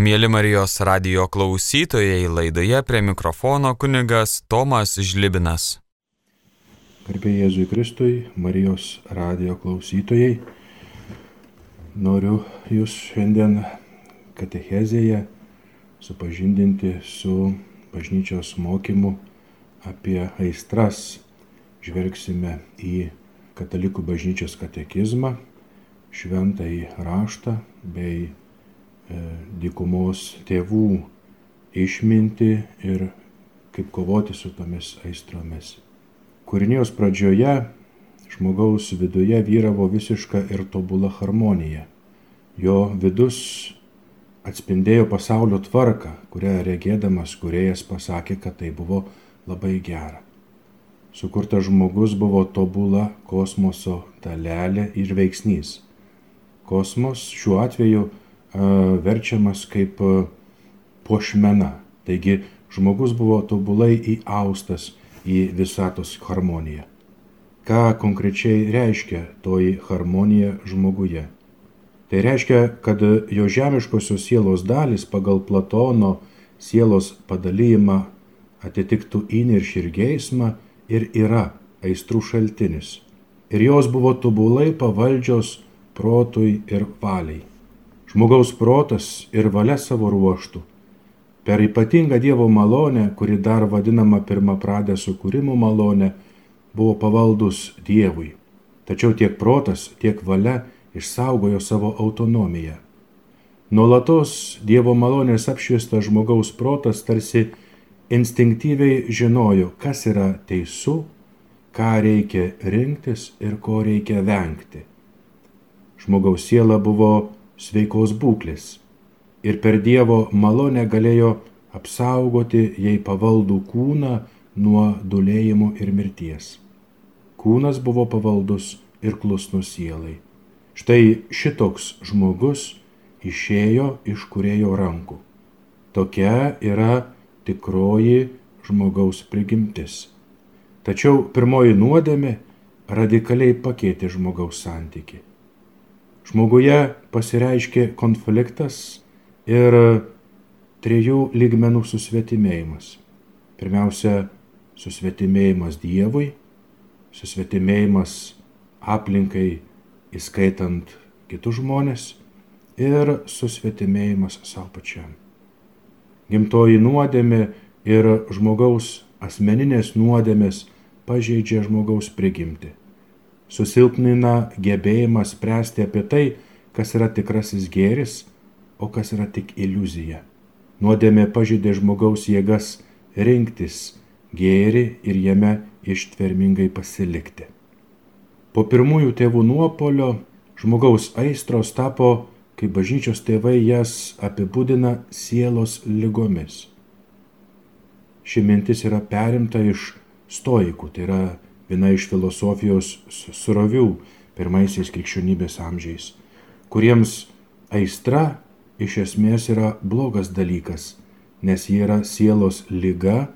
Mėly Marijos radio klausytojai, laidoje prie mikrofono kunigas Tomas Žlibinas. Garbė Jėzui Kristui, Marijos radio klausytojai, noriu Jūs šiandien katechezėje supažindinti su bažnyčios mokymu apie aistras. Žvelgsime į katalikų bažnyčios katekizmą, šventąjį raštą bei dykumos tėvų išminti ir kaip kovoti su tomis aistromis. Kūrinijos pradžioje žmogaus viduje vyravo visiška ir tobula harmonija. Jo vidus atspindėjo pasaulio tvarką, kurią regėdamas kuriejas pasakė, kad tai buvo labai gera sukurtas žmogus buvo tobula kosmoso dalelė ir veiksnys. Kosmos šiuo atveju verčiamas kaip a, pošmena. Taigi žmogus buvo tobulai įaustas į visatos harmoniją. Ką konkrečiai reiškia toji harmonija žmoguje? Tai reiškia, kad jo žemiškosios sielos dalis pagal Platono sielos padalyjimą atitiktų įniršį ir geismą ir yra aistrų šaltinis. Ir jos buvo tobulai pavaldžios protui ir valiai. Žmogaus protas ir valia savo ruoštų. Per ypatingą Dievo malonę, kuri dar vadinama pirmą pradę sukūrimo malonę, buvo pavaldus Dievui. Tačiau tiek protas, tiek valia išsaugojo savo autonomiją. Nuolatos Dievo malonės apšviestas žmogaus protas tarsi instinktyviai žinojo, kas yra teisu, ką reikia rinktis ir ko reikia vengti. Žmogaus siela buvo sveikos būklės ir per Dievo malonę galėjo apsaugoti jai pavaldų kūną nuo dulėjimo ir mirties. Kūnas buvo pavaldus ir klusnus sielai. Štai šitoks žmogus išėjo iš kurėjo rankų. Tokia yra tikroji žmogaus prigimtis. Tačiau pirmoji nuodėmė radikaliai pakeitė žmogaus santyki. Žmoguje pasireiškė konfliktas ir trijų lygmenų susvetimėjimas. Pirmiausia, susvetimėjimas Dievui, susvetimėjimas aplinkai, įskaitant kitus žmonės ir susvetimėjimas savo pačiam gimtoji nuodėmė ir žmogaus asmeninės nuodėmės pažeidžia žmogaus prigimti. Susilpnina gebėjimą spręsti apie tai, kas yra tikrasis gėris, o kas yra tik iliuzija. Nuodėmė pažeidė žmogaus jėgas rinktis gėri ir jame ištvermingai pasilikti. Po pirmųjų tėvų nuopolio žmogaus aistros tapo kai bažnyčios tėvai jas apibūdina sielos lygomis. Ši mintis yra perimta iš stoikų, tai yra viena iš filosofijos surovių pirmaisiais krikščionybės amžiais, kuriems aistra iš esmės yra blogas dalykas, nes ji yra sielos lyga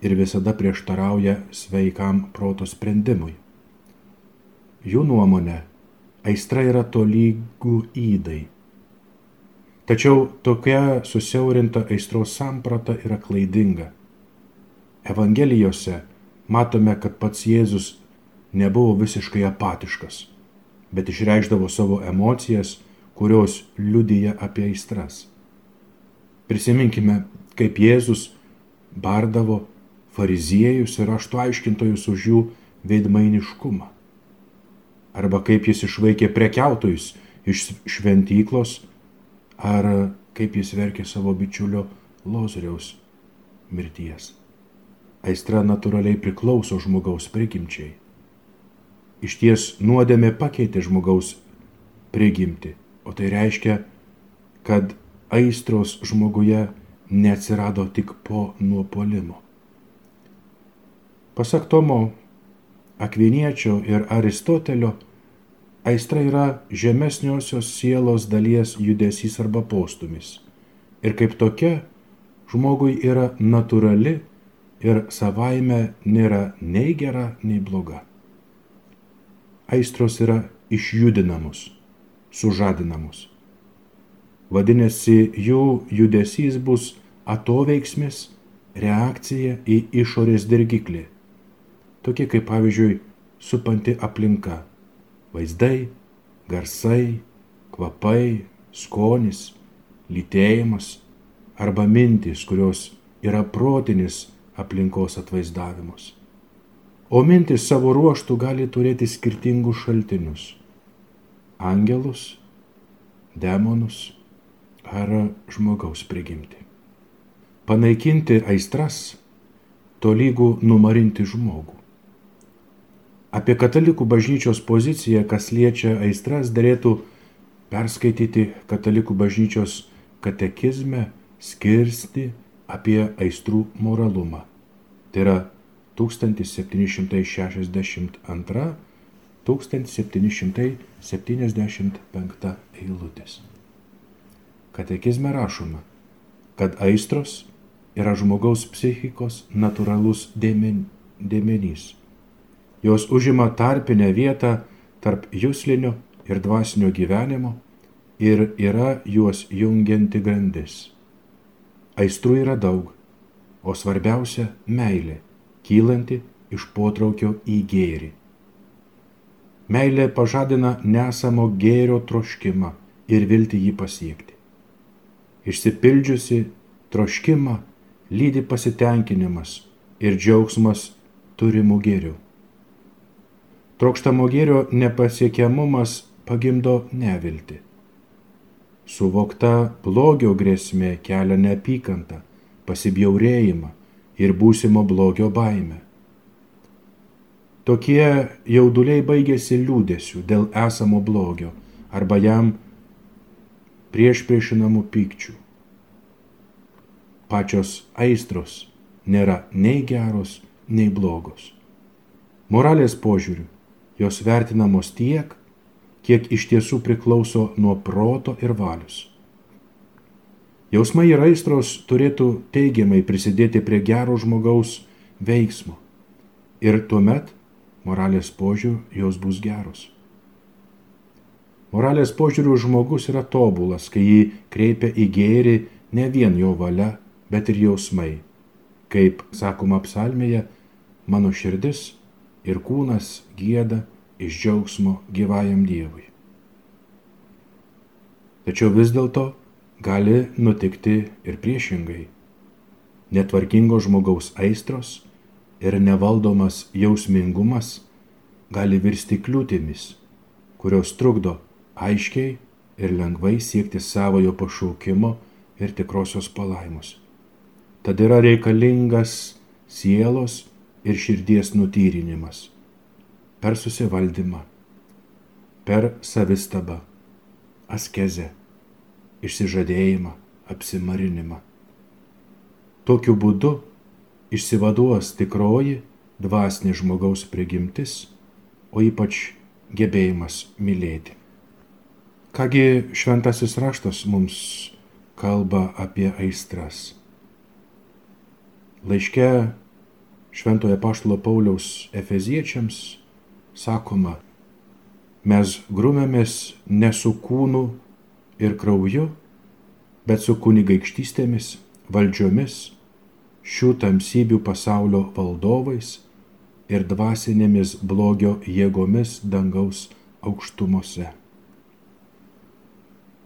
ir visada prieštarauja sveikam proto sprendimui. Jų nuomonė, aistra yra tolygų įdai Tačiau tokia susiaurinta aistros samprata yra klaidinga. Evangelijose matome, kad pats Jėzus nebuvo visiškai apatiškas, bet išreikšdavo savo emocijas, kurios liudyja apie aistras. Prisiminkime, kaip Jėzus bardavo fariziejus ir aštu aiškintojus už jų veidmainiškumą. Arba kaip jis išvaikė prekiautojus iš šventyklos ar kaip jis verkė savo bičiulio Lozoriaus mirties. Aistra natūraliai priklauso žmogaus prigimčiai. Iš ties nuodėmė pakeitė žmogaus prigimti, o tai reiškia, kad aistros žmoguje neatsirado tik po nuopolimo. Pasak Tomo Akviniečio ir Aristotelio, Aistra yra žemesniosios sielos dalies judesys arba postumis. Ir kaip tokia, žmogui yra natūrali ir savaime nėra nei gera, nei bloga. Aistros yra išjudinamos, sužadinamos. Vadinasi, jų judesys bus atoveiksmis, reakcija į išorės dirgiklį. Tokie kaip pavyzdžiui supanti aplinka - vaizdai, garsai, kvapai, skonis, lytėjimas arba mintis, kurios yra protinis aplinkos atvaizdavimus. O mintis savo ruoštų gali turėti skirtingus šaltinius - angelus, demonus ar žmogaus prigimti. Panaikinti aistras tolygų numarinti žmogų. Apie katalikų bažnyčios poziciją, kas liečia aistras, dėlėtų perskaityti katalikų bažnyčios katekizme skirsti apie aistrų moralumą. Tai yra 1762-1775 eilutės. Katekizme rašoma, kad aistros yra žmogaus psichikos natūralus dėmenys Jos užima tarpinę vietą tarp jūslinio ir dvasinio gyvenimo ir yra juos jungianti grandis. Aistrų yra daug, o svarbiausia - meilė, kylanti iš potraukio į gėrį. Meilė pažadina nesamo gėrio troškimą ir vilti jį pasiekti. Išsipildžiusi troškimą lydi pasitenkinimas ir džiaugsmas turimų gėrių. Trokštamo gėrio nepasiekiamumas pagimdo nevilti. Suvokta blogio grėsmė kelia neapykantą, pasibjaurėjimą ir būsimo blogio baimę. Tokie jauduliai baigėsi liūdėsiu dėl esamo blogio arba jam prieš priešinamų pykčių. Pačios aistros nėra nei geros, nei blogos. Moralės požiūriu jos vertinamos tiek, kiek iš tiesų priklauso nuo proto ir valius. Jausmai ir aistros turėtų teigiamai prisidėti prie gero žmogaus veiksmo ir tuomet moralės požiūriu jos bus geros. Moralės požiūriu žmogus yra tobulas, kai jį kreipia į gėrį ne vien jo valia, bet ir jausmai. Kaip sakoma psalmėje, mano širdis ir kūnas gėda iš džiaugsmo gyvajam Dievui. Tačiau vis dėlto gali nutikti ir priešingai. Netvarkingo žmogaus aistros ir nevaldomas jausmingumas gali virsti kliūtimis, kurios trukdo aiškiai ir lengvai siekti savojo pašaukimo ir tikrosios palaimos. Tad yra reikalingas sielos ir širdies nutyrinimas per susivaldymą, per savistabą, askezę, išsižadėjimą, apsimarinimą. Tokiu būdu išsivaduos tikroji dvasinė žmogaus prigimtis, o ypač gebėjimas mylėti. Kągi šventasis raštas mums kalba apie aistras. Laiške Šventojo Paštalo Pauliaus Efeziečiams sakoma, mes grumėmės ne su kūnu ir krauju, bet su kunigaikštystėmis, valdžiomis, šių tamsybių pasaulio valdovais ir dvasinėmis blogio jėgomis dangaus aukštumose.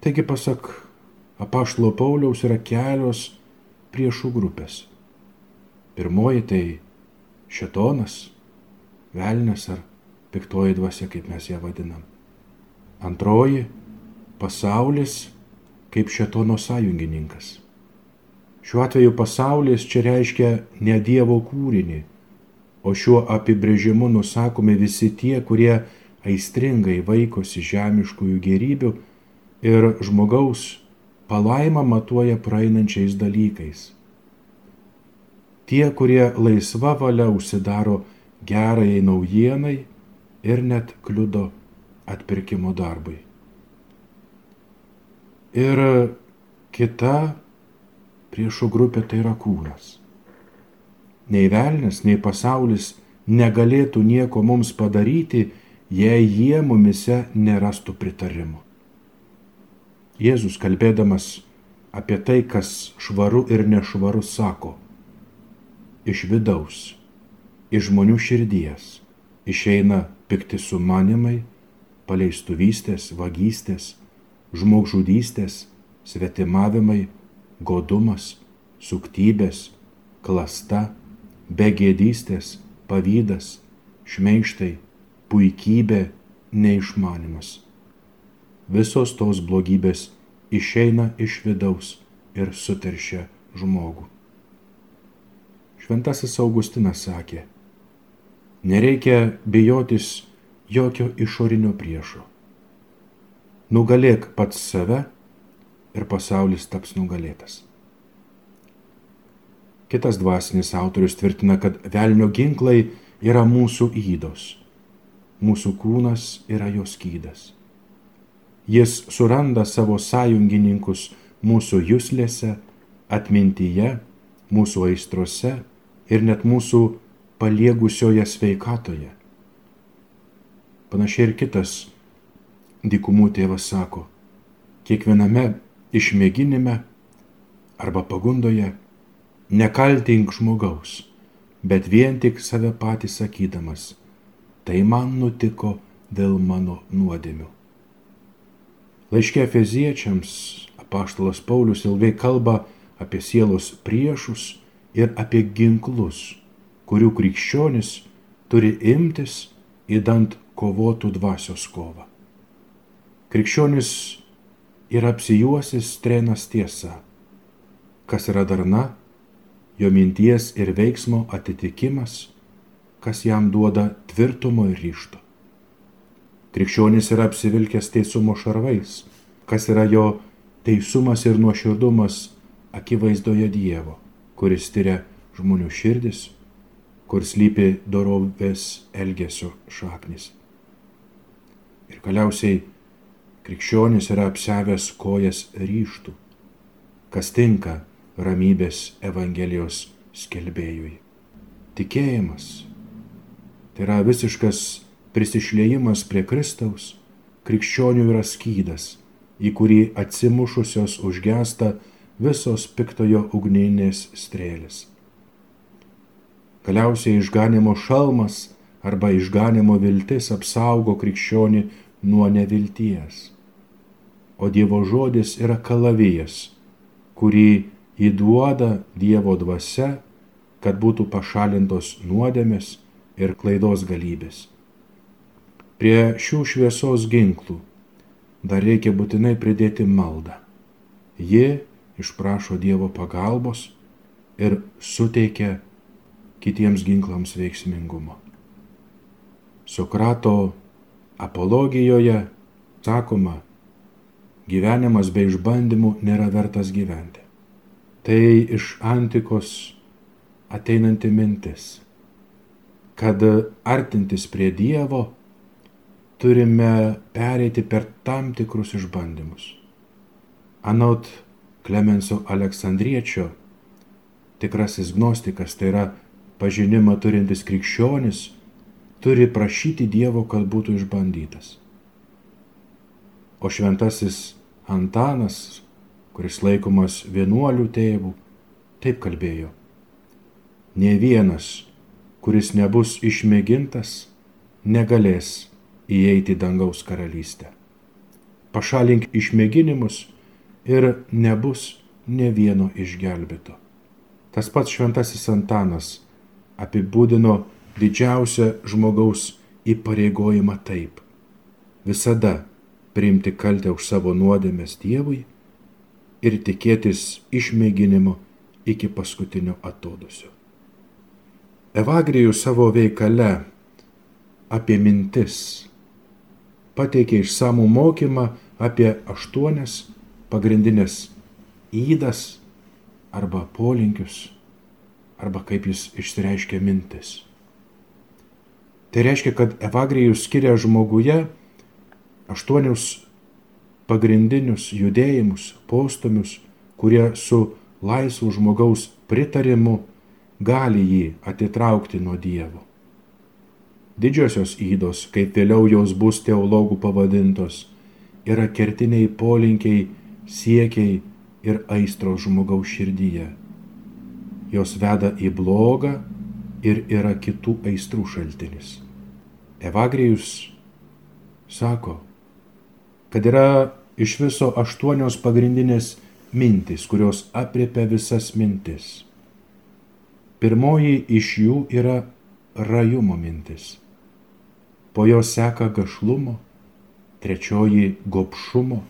Taigi, pasak apaštalo Pauliaus, yra kelios priešų grupės. Pirmoji tai šetonas, velnes ar piktoji dvasia, kaip mes ją vadinam. Antroji - pasaulis kaip šetono sąjungininkas. Šiuo atveju pasaulis čia reiškia ne Dievo kūrinį, o šiuo apibrėžimu nusakomi visi tie, kurie aistringai vaikosi žemiškųjų gerybių ir žmogaus palaimą matuoja praeinančiais dalykais tie, kurie laisva valia užsidaro gerai naujienai ir net kliudo atpirkimo darbui. Ir kita priešų grupė tai yra kūnas. Nei velnis, nei pasaulis negalėtų nieko mums padaryti, jei jie mumise nerastų pritarimo. Jėzus kalbėdamas apie tai, kas švaru ir nešvaru, sako, iš vidaus, iš žmonių širdies išeina pikti sumanimai, paleistuvystės, vagystės, žmogžudystės, svetimavimai, godumas, suktybės, klasta, begėdystės, pavydas, šmeištai, puikybė, neišmanimas. Visos tos blogybės išeina iš vidaus ir suteršia žmogų. Šventasis Augustinas sakė, nereikia bijotis jokio išorinio priešo. Nugalėk pats save ir pasaulis taps nugalėtas. Kitas dvasinis autorius tvirtina, kad velnio ginklai yra mūsų įdos, mūsų kūnas yra jos skydas. Jis suranda savo sąjungininkus mūsų jūslėse, atmintyje, mūsų aistrose ir net mūsų paliegusioje sveikatoje. Panašiai ir kitas dykumų tėvas sako, kiekviename išmėginime arba pagundoje nekaltink žmogaus, bet vien tik save patį sakydamas, tai man nutiko dėl mano nuodėmių. Laiškė feziečiams apaštalas Paulius ilgai kalba apie sielos priešus ir apie ginklus, kurių krikščionis turi imtis įdant kovotų dvasios kovą. Krikščionis ir apsijuosis trenas tiesa, kas yra darna, jo minties ir veiksmo atitikimas, kas jam duoda tvirtumo ir ryšto. Krikščionis yra apsivilkęs teisumo šarvais, kas yra jo teisumas ir nuoširdumas akivaizdoje Dievo, kuris tyria žmonių širdis, kur slypi dorovės elgesio šaknis. Ir galiausiai Krikščionis yra apsevęs kojas ryštų, kas tinka ramybės Evangelijos skelbėjui. Tikėjimas tai yra visiškas prisišlėjimas prie Kristaus, krikščionių yra skydas, į kurį atsimušusios užgesta visos piktojo ugninės strėlės. Galiausiai išganimo šalmas arba išganimo viltis apsaugo krikščionį nuo nevilties o Dievo žodis yra kalavijas, kurį įduoda Dievo dvasia, kad būtų pašalintos nuodėmės ir klaidos galybės. Prie šių šviesos ginklų dar reikia būtinai pridėti maldą. Ji išprašo Dievo pagalbos ir suteikia kitiems ginklams veiksmingumo. Sokrato apologijoje sakoma, gyvenimas be išbandymų nėra vertas gyventi. Tai iš antikos ateinanti mintis, kad artintis prie Dievo turime pereiti per tam tikrus išbandymus. Anot Klemenso Aleksandriečio, tikrasis gnostikas, tai yra pažinimą turintis krikščionis, turi prašyti Dievo, kad būtų išbandytas. O šventasis Antanas, kuris laikomas vienuolių tėvų, taip kalbėjo. Ne vienas, kuris nebus išmėgintas, negalės įeiti dangaus karalystę. Pašalink išmėginimus ir nebus ne vieno išgelbėto. Tas pats šventasis Antanas apibūdino didžiausią žmogaus įpareigojimą taip. Visada priimti kaltę už savo nuodėmės Dievui ir tikėtis išmėginimo iki paskutinio atodusio. Evagrijų savo veikale apie mintis pateikė išsamų mokymą apie aštuonias pagrindinės įdas arba polinkius, arba kaip jis išsireiškia mintis. Tai reiškia, kad Evagrijus skiria žmoguje aštuonius pagrindinius judėjimus, postumius, kurie su laisvu žmogaus pritarimu gali jį atitraukti nuo Dievo. Didžiosios įdos, kaip vėliau jos bus teologų pavadintos, yra kertiniai polinkiai siekiai ir aistros žmogaus širdyje. Jos veda į blogą ir yra kitų aistrų šaltinis. Evagrijus sako, kad yra iš viso aštuonios pagrindinės mintys, kurios apriepia visas mintis. Pirmoji iš jų yra rajumo mintis. Po jo seka gašlumo, trečioji gopšumo,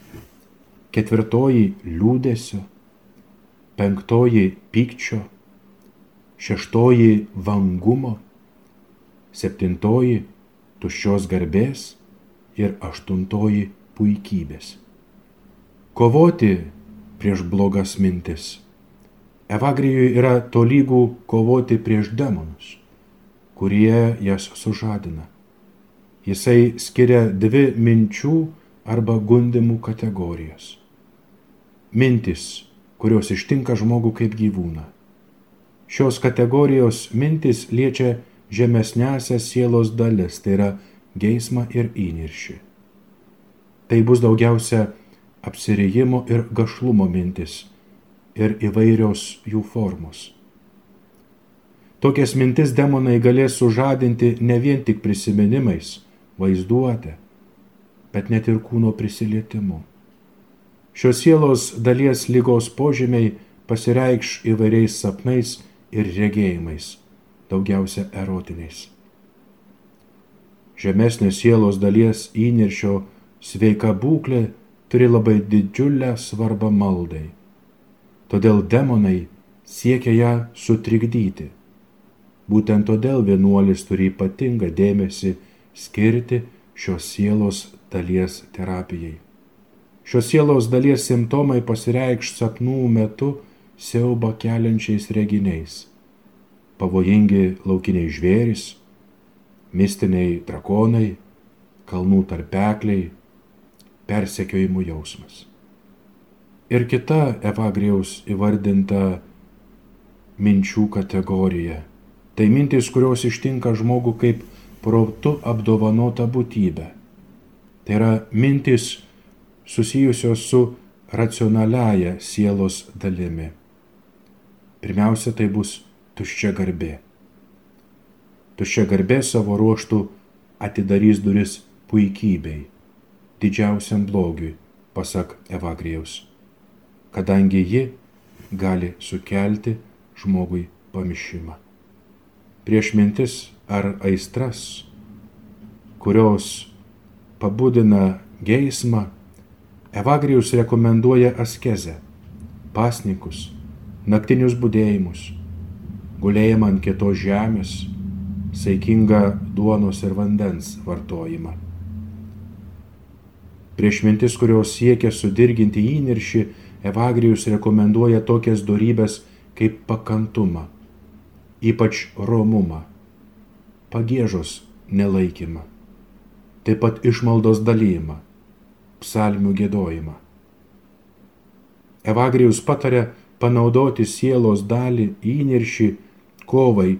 ketvirtoji liūdėsio, penktoji pykčio, šeštoji vangumo, septintoji tuščios garbės ir aštuntoji puikybės. Kovoti prieš blogas mintis. Evagrijui yra tolygų kovoti prieš demonus, kurie jas sužadina. Jisai skiria dvi minčių arba gundimų kategorijas. Mintis, kurios ištinka žmogų kaip gyvūną. Šios kategorijos mintis liečia žemesnėsias sielos dalis, tai yra geismą ir įniršį. Tai bus daugiausia apsirijimo ir gašlumo mintis ir įvairios jų formos. Tokias mintis demonai galės sužadinti ne vien tik prisiminimais, vaizduotę, bet net ir kūno prisilietimu. Šios sielos dalies lygos požymiai pasireikš įvairiais sapnais ir regėjimais, daugiausia erotiniais. Žemesnės sielos dalies įniršio sveika būklė turi labai didžiulę svarbą maldai. Todėl demonai siekia ją sutrikdyti. Būtent todėl vienuolis turi ypatingą dėmesį skirti šios sielos dalies terapijai. Šios sielos dalies simptomai pasireikš sapnų metu siauba keliančiais reginiais. Pavojingi laukiniai žvėris, mistiniai drakonai, kalnų tarpekliai, persekiojimų jausmas. Ir kita Evagrijaus įvardinta minčių kategorija. Tai mintis, kurios ištinka žmogų kaip protu apdovanota būtybė. Tai yra mintis susijusios su racionaliaja sielos dalimi. Pirmiausia, tai bus tuščia garbė. Tuščia garbė savo ruoštų atidarys duris puikybei, didžiausiam blogiui, pasak Evagrijaus, kadangi ji gali sukelti žmogui pamišimą. Prieš mintis ar aistras, kurios pabudina geismą, Evagrijus rekomenduoja askezę, pasnikus, naktinius būdėjimus, gulėjimą ant kietos žemės, saikingą duonos ir vandens vartojimą. Prieš mintis, kurios siekia sudirginti įniršį, Evagrijus rekomenduoja tokias darybės kaip pakantumą, ypač romumą pagėžos nelaikymą, taip pat išmaldos dalymą, psalmių gėdojimą. Evagrijus patarė panaudoti sielos dalį įniršį kovai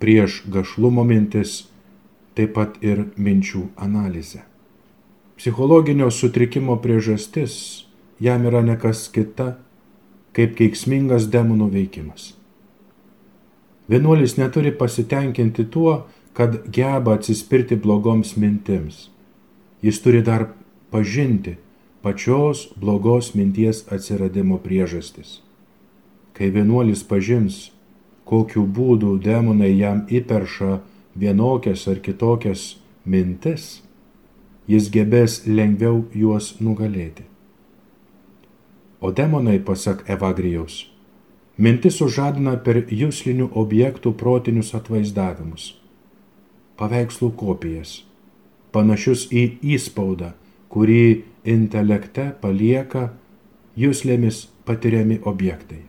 prieš gašlumo mintis, taip pat ir minčių analizę. Psichologinio sutrikimo priežastis jam yra nekas kita, kaip keiksmingas demonų veikimas. Vienuolis neturi pasitenkinti tuo, kad geba atsispirti blogoms mintims. Jis turi dar pažinti pačios blogos minties atsiradimo priežastis. Kai vienuolis pažins, kokiu būdu demonai jam įperša vienokias ar kitokias mintis, jis gebės lengviau juos nugalėti. O demonai, pasak Evagrijaus, mintis sužadina per jūslinių objektų protinius atvaizdavimus paveikslų kopijas, panašius į įspaudą, kurį intelekte palieka jūslėmis patiriami objektai.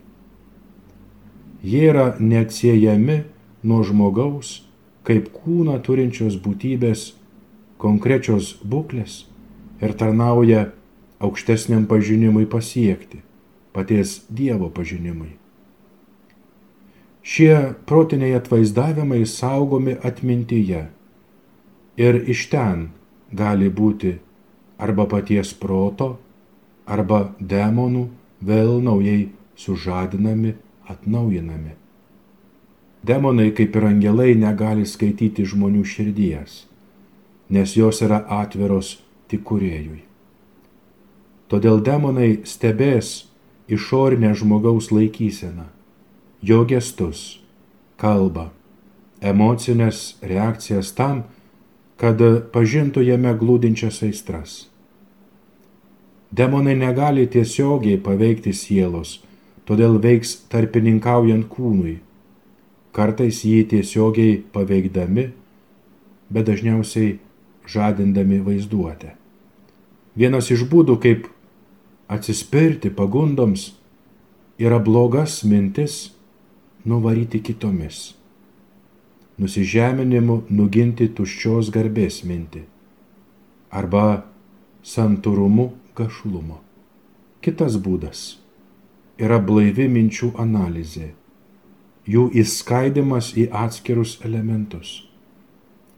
Jie yra neatsiejami nuo žmogaus kaip kūną turinčios būtybės konkrečios būklės ir tarnauja aukštesniam pažinimui pasiekti, paties Dievo pažinimui. Šie protiniai atvaizdavimai saugomi atmintyje ir iš ten gali būti arba paties proto, arba demonų vėl naujai sužadinami, atnaujinami. Demonai, kaip ir angelai, negali skaityti žmonių širdies, nes jos yra atviros tik kuriejui. Todėl demonai stebės išorinę žmogaus laikyseną, jo gestus, kalbą, emocinės reakcijas tam, kad pažintų jame glūdinčias aistras. Demonai negali tiesiogiai paveikti sielos, todėl veiks tarpininkaujant kūnui, kartais jį tiesiogiai paveikdami, bet dažniausiai žadindami vaizduotę. Vienas iš būdų, kaip atsispirti pagundoms, yra blogas mintis nuvaryti kitomis. Nusižeminimu nuginti tuščios garbės mintį. Arba santūrumu gašlumo. Kitas būdas yra blaivi minčių analizė, jų įskaidimas į atskirus elementus.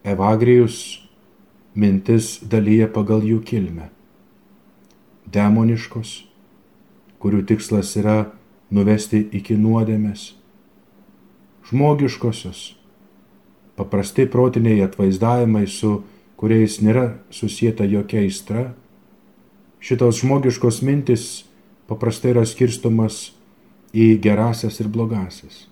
Evagrijus mintis dalyja pagal jų kilmę. Demoniškos, kurių tikslas yra nuvesti iki nuodėmės. Žmogiškosios, paprastai protiniai atvaizdavimai, su kuriais nėra susijęta jokia aistra šitos žmogiškos mintis paprastai yra skirstomas į gerasias ir blogasias.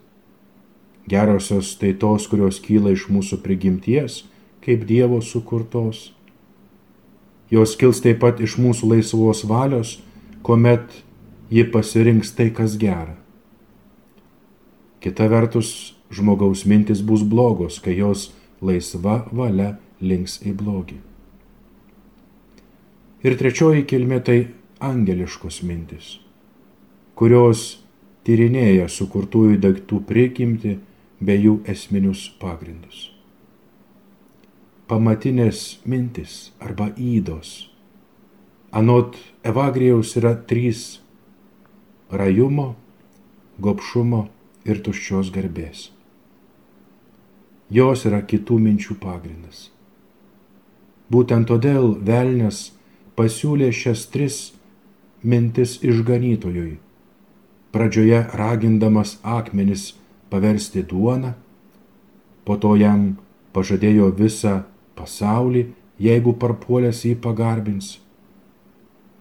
Gerosios tai tos, kurios kyla iš mūsų prigimties, kaip Dievo sukurtos. Jos kils taip pat iš mūsų laisvos valios, kuomet ji pasirinks tai, kas gera. Kita vertus, žmogaus mintis bus blogos, kai jos laisva valia links į blogį. Ir trečioji kilmė tai angeliškos mintis, kurios tyrinėja sukurtųjų daiktų prigimti bei jų esminius pagrindus. Pamatinės mintis arba įdos. Anot Evagrijaus yra trys - rajumo, gopšumo ir tuščios garbės. Jos yra kitų minčių pagrindas. Būtent todėl velnės pasiūlė šias tris mintis išganytojui. Pradžioje ragindamas akmenis paversti duoną, po to jam pažadėjo visą pasaulį, jeigu parpuolęs jį pagarbins,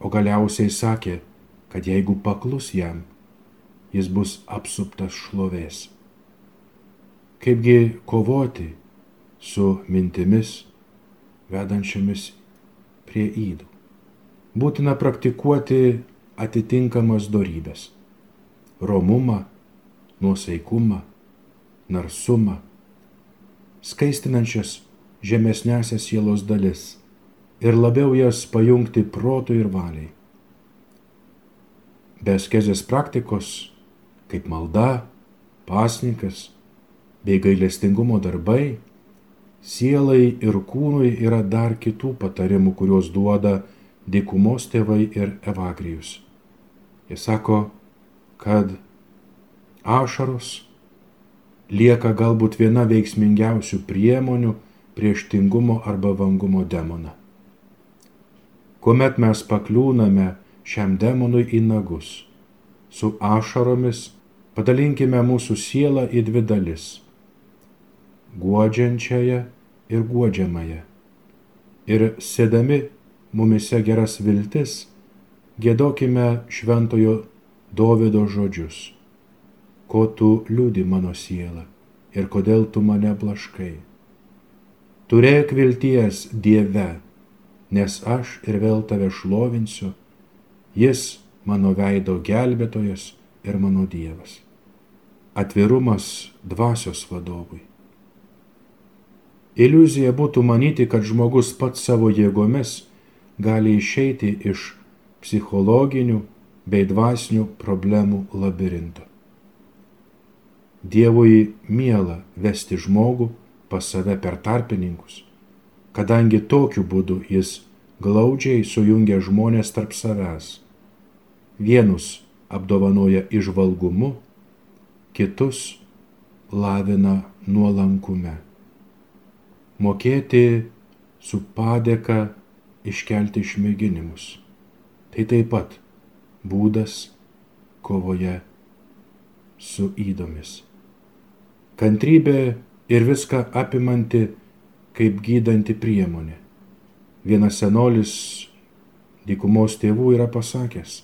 o galiausiai sakė, kad jeigu paklus jam, jis bus apsuptas šlovės. Kaipgi kovoti su mintimis vedančiamis prie įdų būtina praktikuoti atitinkamas darybės - romumą, nuosaikumą, narsumą, skaistinančias žemesnėsias sielos dalis ir labiau jas pajungti protų ir valiai. Be skezės praktikos, kaip malda, pasnikas bei gailestingumo darbai, sielai ir kūnui yra dar kitų patarimų, kuriuos duoda dykumos tėvai ir evagrijus. Jis sako, kad ašaros lieka galbūt viena veiksmingiausių priemonių prieš tingumo arba vangumo demoną. Kuomet mes pakliūname šiam demonui į nagus, su ašaromis padalinkime mūsų sielą į dvi dalis - guodžiančiąją ir guodžiamąją. Ir sėdami mumise geras viltis, gėdokime šventojo Dovido žodžius. Ko tu liūdi mano sielą ir kodėl tu mane blaškai. Turėk vilties Dieve, nes aš ir vėl tave šlovinsiu, jis mano veido gelbėtojas ir mano Dievas. Atvirumas dvasios vadovui. Iliuzija būtų manyti, kad žmogus pats savo jėgomis gali išeiti iš psichologinių bei dvasinių problemų labirinto. Dievui miela vesti žmogų pas save per tarpininkus, kadangi tokiu būdu jis glaudžiai sujungia žmonės tarp savęs. Vienus apdovanoja išvalgumu, kitus lavina nuolankume. Mokėti su padėka iškelti išmėginimus, tai taip pat būdas kovoje su įdomis. Kantrybė ir viską apimanti kaip gydanti priemonė. Vienas senolis dykumos tėvų yra pasakęs,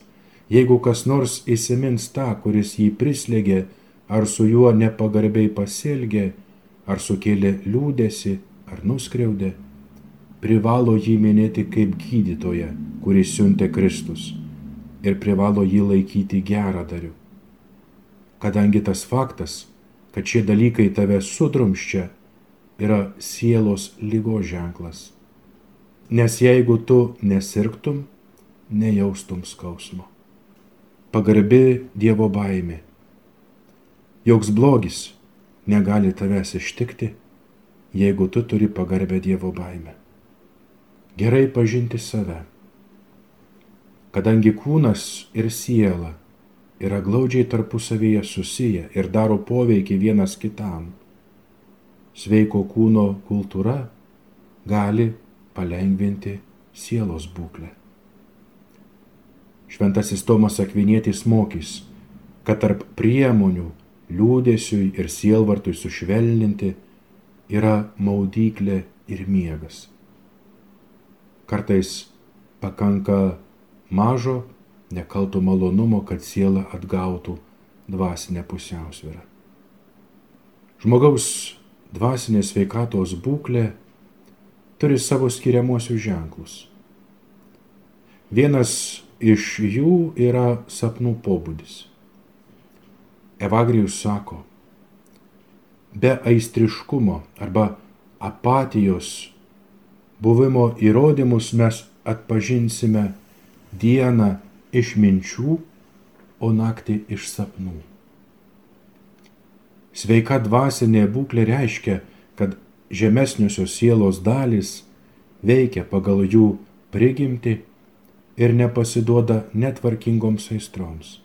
jeigu kas nors įsimins tą, kuris jį prislėgė, ar su juo nepagarbiai pasielgė, ar sukėlė liūdėsi, ar nuskriaudė, privalo jį minėti kaip gydytoją, kuris siuntė Kristus ir privalo jį laikyti gerą dariu. Kadangi tas faktas, kad šie dalykai tave sudrumščia, yra sielos lygo ženklas. Nes jeigu tu nesirgtum, nejaustum skausmo. Pagarbi Dievo baimė. Joks blogis negali tavęs ištikti, jeigu tu turi pagarbę Dievo baimę. Gerai pažinti save. Kadangi kūnas ir siela yra glaudžiai tarpusavyje susiję ir daro poveikį vienas kitam, sveiko kūno kultūra gali palengvinti sielos būklę. Šventasis Tomas Akvinėtis mokys, kad tarp priemonių liūdėsiui ir sielvartui sušvelninti yra maudyklė ir miegas. Kartais pakanka mažo, nekalto malonumo, kad siela atgautų dvasinę pusiausvyrą. Žmogaus dvasinės veikatos būklė turi savo skiriamuosius ženklus. Vienas iš jų yra sapnų pobūdis. Evagrijus sako, be aistriškumo arba apatijos buvimo įrodymus mes atpažinsime dieną iš minčių, o naktį iš sapnų. Sveika dvasinė būklė reiškia, kad žemesniosios sielos dalys veikia pagal jų prigimti ir nepasiduoda netvarkingoms aistroms.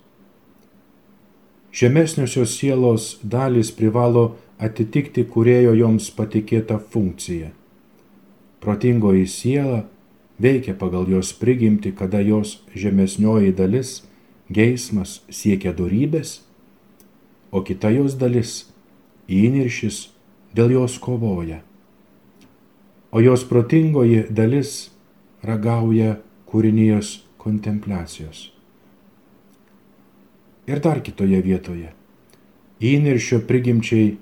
Žemesniosios sielos dalys privalo atitikti kurėjo joms patikėtą funkciją. Protingoji siela veikia pagal jos prigimti, kada jos žemesnioji dalis, geismas siekia darybės, o kita jos dalis, įniršis, dėl jos kovoja. O jos protingoji dalis ragauja kūrinijos kontempliacijos. Ir dar kitoje vietoje. Įniršio prigimčiai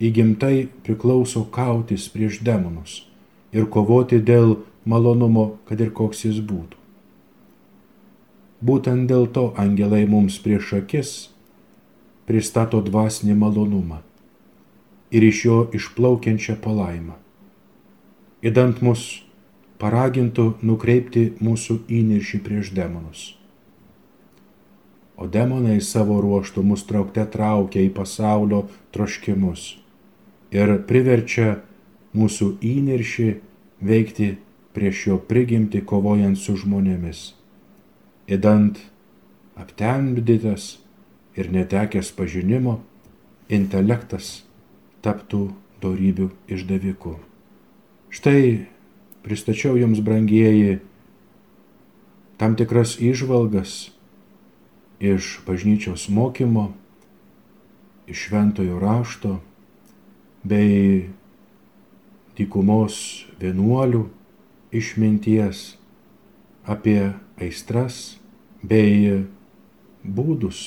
įgimtai priklauso kautis prieš demonus ir kovoti dėl malonumo, kad ir koks jis būtų. Būtent dėl to angelai mums prieš akis pristato dvasinį malonumą ir iš jo išplaukiančią palaimą. Įdant mus paragintų nukreipti mūsų įniršį prieš demonus. O demonai savo ruoštų mus traukte traukia į pasaulio troškimus ir priverčia mūsų įniršį veikti prieš jo prigimti kovojant su žmonėmis. Įdant aptemdytas ir netekęs pažinimo, intelektas taptų darybių išdaviku. Štai pristačiau jums, brangieji, tam tikras išvalgas iš bažnyčios mokymo, iš šventojo rašto bei dykumos vienuolių išminties apie aistras bei būdus,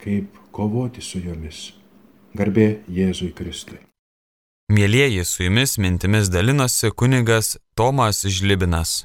kaip kovoti su jomis. Garbė Jėzui Kristui. Mėlyjeji, su jumis mintimis dalinosi kunigas Tomas Žlibinas.